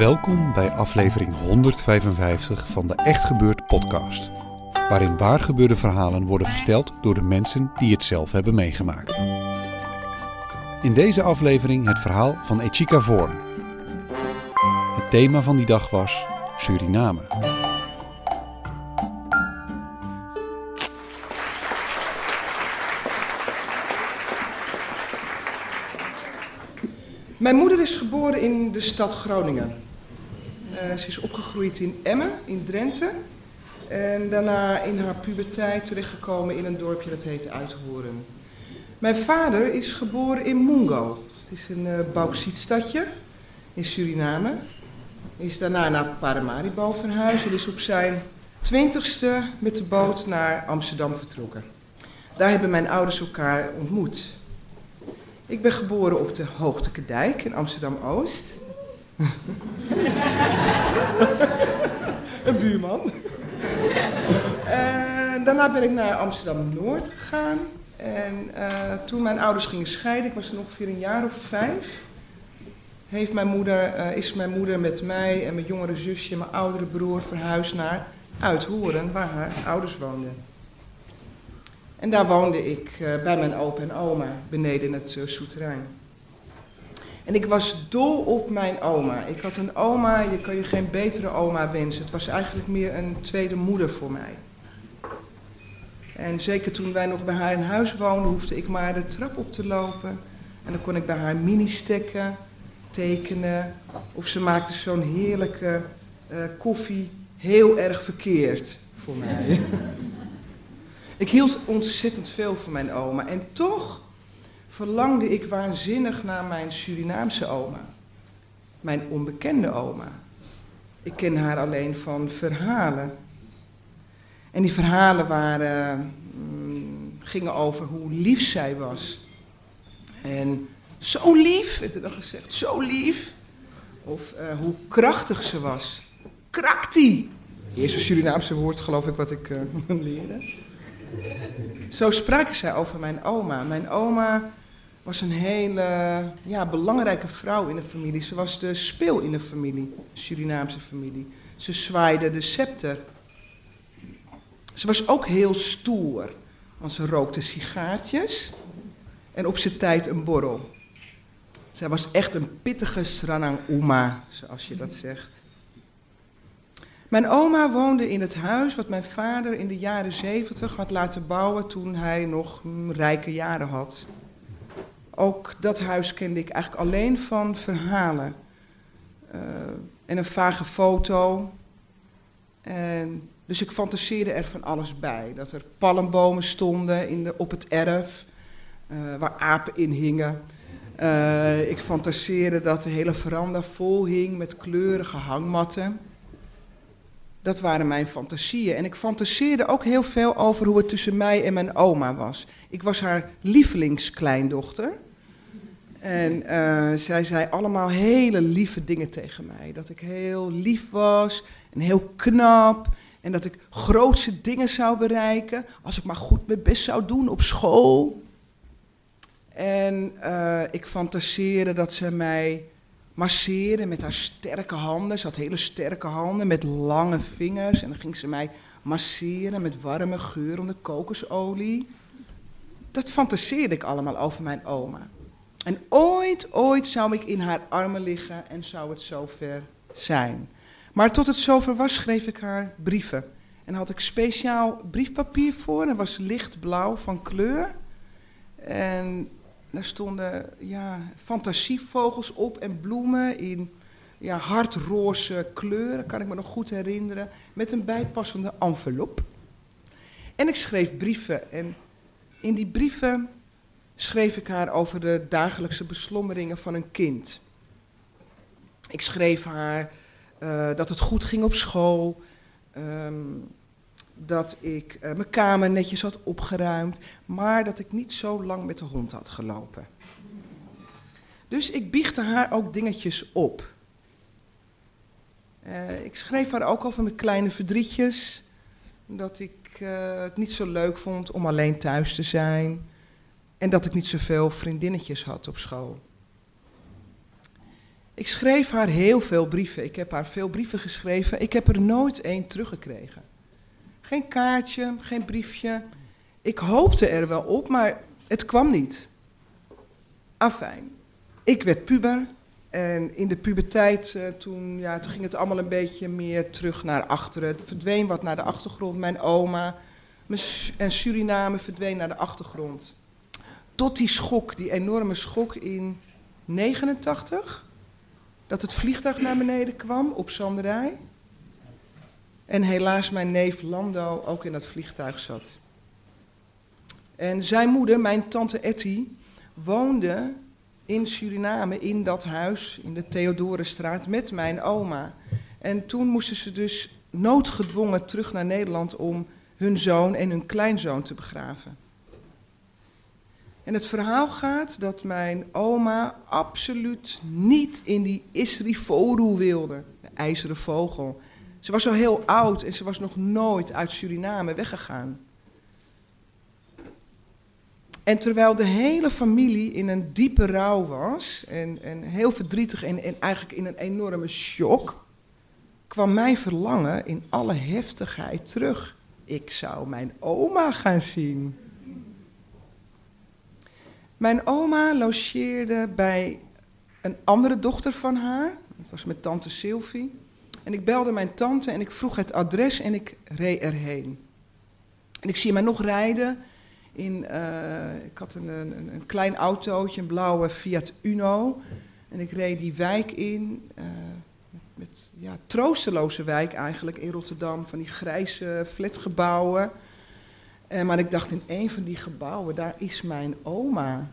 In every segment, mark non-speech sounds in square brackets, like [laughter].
Welkom bij aflevering 155 van de Echt Gebeurd podcast. Waarin waargebeurde verhalen worden verteld door de mensen die het zelf hebben meegemaakt. In deze aflevering het verhaal van Echika Vorn. Het thema van die dag was Suriname. Mijn moeder is geboren in de stad Groningen. Uh, ze is opgegroeid in Emmen, in Drenthe. En daarna in haar puberteit terechtgekomen in een dorpje dat heet Uithoren. Mijn vader is geboren in Mungo. Het is een uh, bauxietstadje in Suriname. Is daarna naar Paramaribo verhuisd en is op zijn twintigste met de boot naar Amsterdam vertrokken. Daar hebben mijn ouders elkaar ontmoet. Ik ben geboren op de Hoogteke Dijk in Amsterdam-Oost. [laughs] een buurman. Daarna ben ik naar Amsterdam-Noord gegaan. En uh, toen mijn ouders gingen scheiden, ik was ongeveer een jaar of vijf, heeft mijn moeder, uh, is mijn moeder met mij en mijn jongere zusje en mijn oudere broer verhuisd naar Uithoren, waar haar ouders woonden. En daar woonde ik uh, bij mijn opa en oma beneden het uh. En ik was dol op mijn oma. Ik had een oma, je kan je geen betere oma wensen. Het was eigenlijk meer een tweede moeder voor mij. En zeker toen wij nog bij haar in huis woonden, hoefde ik maar de trap op te lopen. En dan kon ik bij haar mini stekken, tekenen. Of ze maakte zo'n heerlijke uh, koffie heel erg verkeerd voor mij. [laughs] Ik hield ontzettend veel van mijn oma. En toch verlangde ik waanzinnig naar mijn Surinaamse oma. Mijn onbekende oma. Ik ken haar alleen van verhalen. En die verhalen waren, mm, gingen over hoe lief zij was. En zo lief, werd er dan gezegd, zo lief. Of uh, hoe krachtig ze was. Krakti. Eerste Surinaamse woord, geloof ik, wat ik [laughs] uh, leerde. Zo spraken zij over mijn oma. Mijn oma was een hele ja, belangrijke vrouw in de familie. Ze was de speel in de familie, Surinaamse familie. Ze zwaaide de scepter. Ze was ook heel stoer, want ze rookte sigaartjes en op zijn tijd een borrel. Zij was echt een pittige Sranang Uma, zoals je dat zegt. Mijn oma woonde in het huis wat mijn vader in de jaren zeventig had laten bouwen toen hij nog rijke jaren had. Ook dat huis kende ik eigenlijk alleen van verhalen. Uh, en een vage foto. En, dus ik fantaseerde er van alles bij. Dat er palmbomen stonden in de, op het erf, uh, waar apen in hingen. Uh, ik fantaseerde dat de hele veranda vol hing met kleurige hangmatten. Dat waren mijn fantasieën. En ik fantaseerde ook heel veel over hoe het tussen mij en mijn oma was. Ik was haar lievelingskleindochter. En uh, zij zei allemaal hele lieve dingen tegen mij. Dat ik heel lief was en heel knap. En dat ik grootse dingen zou bereiken. Als ik maar goed mijn best zou doen op school. En uh, ik fantaseerde dat ze mij masseren met haar sterke handen. Ze had hele sterke handen met lange vingers. En dan ging ze mij masseren met warme geurende kokosolie. Dat fantaseerde ik allemaal over mijn oma. En ooit, ooit zou ik in haar armen liggen en zou het zover zijn. Maar tot het zover was, schreef ik haar brieven. En had ik speciaal briefpapier voor. En was lichtblauw van kleur. En daar stonden ja, fantasievogels op en bloemen in ja, hardroze kleuren, kan ik me nog goed herinneren, met een bijpassende envelop. En ik schreef brieven en in die brieven schreef ik haar over de dagelijkse beslommeringen van een kind. Ik schreef haar uh, dat het goed ging op school, um, dat ik uh, mijn kamer netjes had opgeruimd, maar dat ik niet zo lang met de hond had gelopen. Dus ik biechte haar ook dingetjes op. Uh, ik schreef haar ook over mijn kleine verdrietjes, dat ik het niet zo leuk vond om alleen thuis te zijn en dat ik niet zoveel vriendinnetjes had op school. Ik schreef haar heel veel brieven. Ik heb haar veel brieven geschreven. Ik heb er nooit één teruggekregen. Geen kaartje, geen briefje. Ik hoopte er wel op, maar het kwam niet. Afijn. Ik werd puber. En in de puberteit, uh, toen, ja, toen ging het allemaal een beetje meer terug naar achteren. Het verdween wat naar de achtergrond. Mijn oma en Suriname verdween naar de achtergrond. Tot die schok, die enorme schok in 89 dat het vliegtuig naar beneden kwam op Zanderij. En helaas mijn neef Lando ook in dat vliegtuig zat. En zijn moeder, mijn tante Etty, woonde in Suriname in dat huis, in de Theodorenstraat, met mijn oma. En toen moesten ze dus noodgedwongen terug naar Nederland om hun zoon en hun kleinzoon te begraven. En het verhaal gaat dat mijn oma absoluut niet in die Isriforu wilde, de ijzeren vogel. Ze was al heel oud en ze was nog nooit uit Suriname weggegaan. En terwijl de hele familie in een diepe rouw was en, en heel verdrietig en, en eigenlijk in een enorme shock, kwam mijn verlangen in alle heftigheid terug. Ik zou mijn oma gaan zien. Mijn oma logeerde bij een andere dochter van haar. Dat was met tante Sylvie. En ik belde mijn tante en ik vroeg het adres en ik reed erheen. En ik zie mij nog rijden. In, uh, ik had een, een, een, klein autootje, een blauwe Fiat Uno. En ik reed die wijk in. Uh, met, ja, troosteloze wijk eigenlijk in Rotterdam. Van die grijze flatgebouwen. Uh, maar ik dacht, in een van die gebouwen, daar is mijn oma.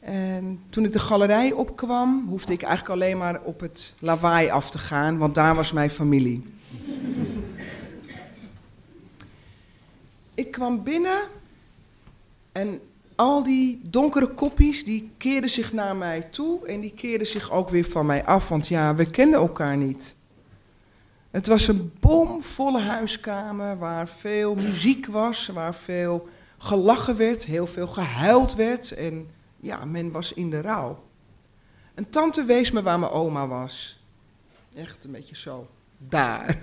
En toen ik de galerij opkwam, hoefde ik eigenlijk alleen maar op het lawaai af te gaan, want daar was mijn familie. ik kwam binnen en al die donkere koppies, die keerden zich naar mij toe en die keerden zich ook weer van mij af, want ja, we kenden elkaar niet. Het was een bomvolle huiskamer waar veel muziek was, waar veel gelachen werd, heel veel gehuild werd en ja, men was in de rouw. Een tante wees me waar mijn oma was. Echt een beetje zo, daar.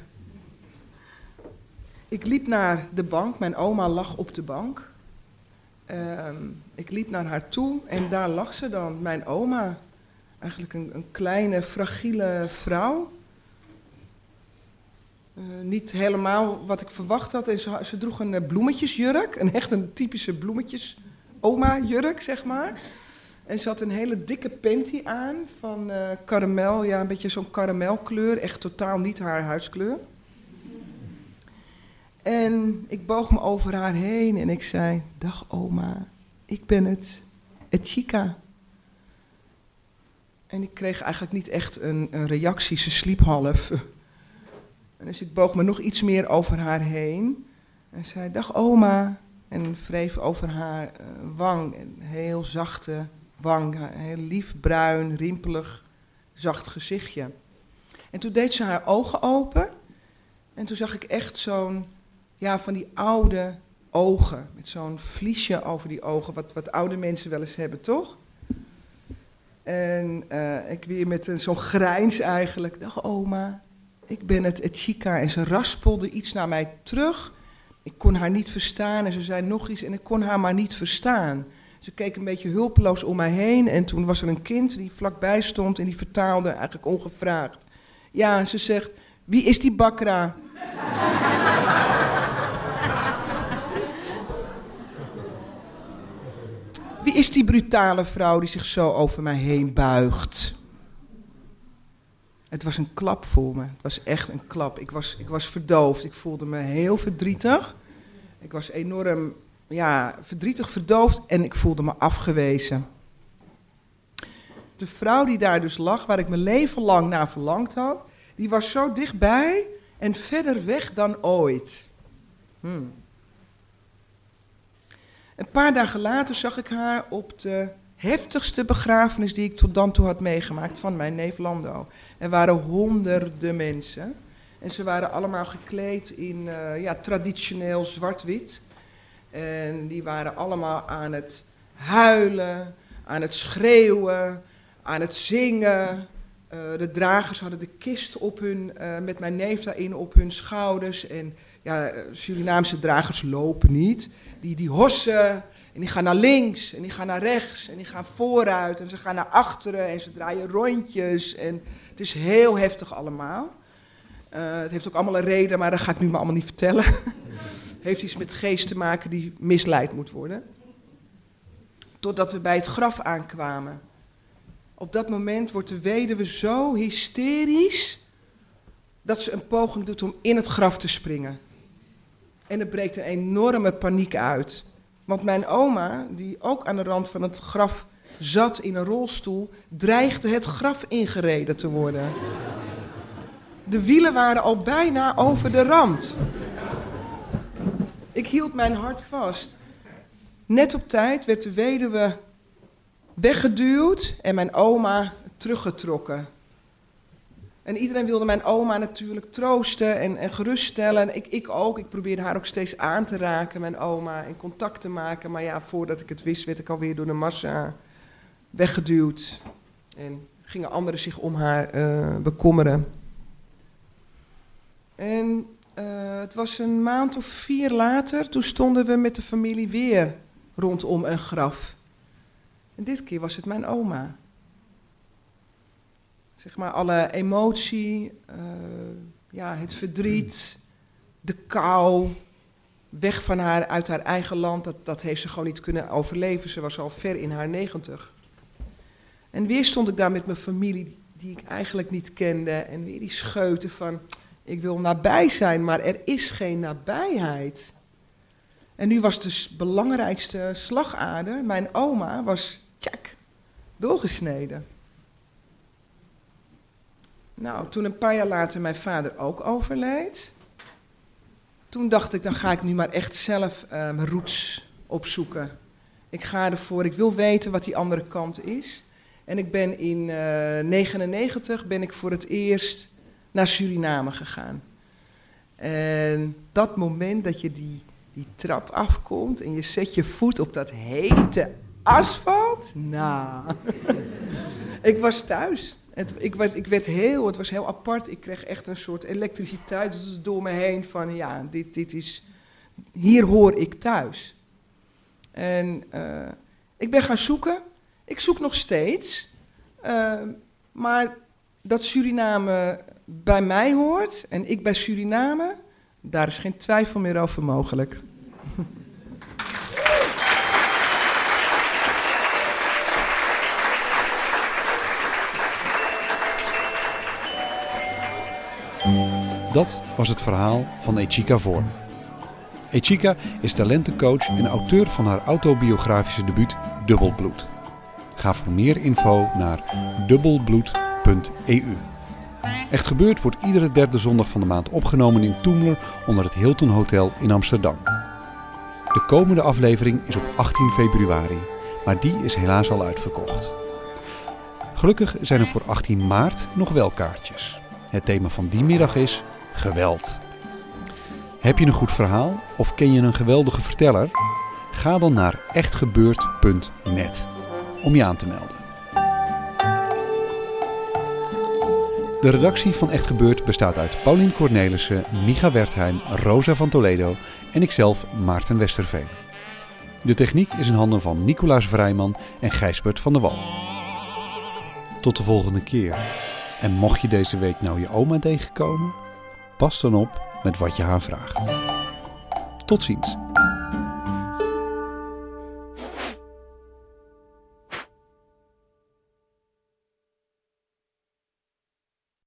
Ik liep naar de bank, mijn oma lag op de bank. Ehm, ik liep naar haar toe en daar lag ze dan, mijn oma. Eigenlijk een, een kleine, fragiele vrouw. Uh, niet helemaal wat ik verwacht had. En ze, droeg een uh, bloemetjesjurk, een echt een typische bloemetjes oma-jurk, zeg maar. En ze had een hele dikke panty aan van uh, karamel, ja, een beetje zo'n karamelkleur, echt totaal niet haar huidskleur. En ik boog me over haar heen en ik zei: Dag oma, ik ben het, het chica. En ik kreeg eigenlijk niet echt een, een reactie, ze sliep half. Dus ik boog me nog iets meer over haar heen en zei: Dag oma. En wreef over haar uh, wang, een heel zachte wang, een heel lief, bruin, rimpelig, zacht gezichtje. En toen deed ze haar ogen open en toen zag ik echt zo'n, ja, van die oude ogen, met zo'n vliesje over die ogen, wat, wat oude mensen wel eens hebben, toch? En uh, ik weer met zo'n grijns eigenlijk, dacht oma, ik ben het, het chica. En ze raspelde iets naar mij terug ik kon haar niet verstaan en ze zei nog iets en ik kon haar maar niet verstaan. Ze keek een beetje hulpeloos om mij heen en toen was er een kind die vlakbij stond en die vertaalde eigenlijk ongevraagd. Ja, ze zegt, wie is die bakra? [laughs] wie is die brutale vrouw die zich zo over mij heen buigt? Het was een klap voor me. Het was echt een klap. Ik was, ik was verdoofd. Ik voelde me heel verdrietig. Ik was enorm ja, verdrietig, verdoofd en ik voelde me afgewezen. De vrouw die daar dus lag, waar ik mijn leven lang naar verlangd had, die was zo dichtbij en verder weg dan ooit. Hmm. Een paar dagen later zag ik haar op de heftigste begrafenis die ik tot dan toe had meegemaakt van mijn neef Lando. Er waren honderden mensen. En ze waren allemaal gekleed in uh, ja, traditioneel zwart-wit. En die waren allemaal aan het huilen, aan het schreeuwen, aan het zingen. Uh, de dragers hadden de kist op hun, uh, met mijn neef daarin op hun schouders. En ja, Surinaamse dragers lopen niet. Die, die hossen en die gaan naar links en die gaan naar rechts en die gaan vooruit en ze gaan naar achteren en ze draaien rondjes. En het is heel heftig allemaal. Uh, het heeft ook allemaal een reden, maar dat ga ik nu maar allemaal niet vertellen. [laughs] heeft iets met geest te maken die misleid moet worden. Totdat we bij het graf aankwamen. Op dat moment wordt de weduwe zo hysterisch dat ze een poging doet om in het graf te springen. En er breekt een enorme paniek uit. Want mijn oma, die ook aan de rand van het graf zat in een rolstoel, dreigde het graf ingereden te worden. De wielen waren al bijna over de rand. Ik hield mijn hart vast. Net op tijd werd de weduwe weggeduwd en mijn oma teruggetrokken. En iedereen wilde mijn oma natuurlijk troosten en, en geruststellen. Ik, ik ook. Ik probeerde haar ook steeds aan te raken, mijn oma, en contact te maken. Maar ja, voordat ik het wist, werd ik alweer door de massa weggeduwd. En gingen anderen zich om haar uh, bekommeren. En uh, het was een maand of vier later, toen stonden we met de familie weer rondom een graf. En dit keer was het mijn oma. Zeg maar alle emotie, uh, ja, het verdriet, de kou, weg van haar uit haar eigen land, dat, dat heeft ze gewoon niet kunnen overleven. Ze was al ver in haar negentig. En weer stond ik daar met mijn familie, die ik eigenlijk niet kende, en weer die scheuten van, ik wil nabij zijn, maar er is geen nabijheid. En nu was de belangrijkste slagader, mijn oma, was tjak, doorgesneden. Nou, toen een paar jaar later mijn vader ook overleed, toen dacht ik, dan ga ik nu maar echt zelf mijn roots opzoeken. Ik ga ervoor, ik wil weten wat die andere kant is. En ik ben in 1999 uh, ben ik voor het eerst naar Suriname gegaan. En dat moment dat je die, die trap afkomt en je zet je voet op dat hete asfalt, nou, [laughs] ik was thuis. Het, ik, werd, ik werd heel, het was heel apart. Ik kreeg echt een soort elektriciteit door me heen van ja, dit, dit is, hier hoor ik thuis. En uh, ik ben gaan zoeken. Ik zoek nog steeds. Uh, maar dat Suriname bij mij hoort en ik bij Suriname, daar is geen twijfel meer over mogelijk. [laughs] Dat was het verhaal van Echika Vorm. Echika is talentencoach en auteur van haar autobiografische debuut Dubbelbloed. Ga voor meer info naar dubbelbloed.eu. Echt gebeurd wordt iedere derde zondag van de maand opgenomen in Toemler onder het Hilton Hotel in Amsterdam. De komende aflevering is op 18 februari, maar die is helaas al uitverkocht. Gelukkig zijn er voor 18 maart nog wel kaartjes. Het thema van die middag is geweld. Heb je een goed verhaal of ken je een geweldige verteller? Ga dan naar echtgebeurd.net om je aan te melden. De redactie van Echt Gebeurd bestaat uit Paulien Cornelissen, Micha Wertheim, Rosa van Toledo en ikzelf Maarten Westerveen. De techniek is in handen van Nicolaas Vrijman en Gijsbert van der Wal. Tot de volgende keer. En mocht je deze week nou je oma tegenkomen, pas dan op met wat je haar vraagt. Tot ziens.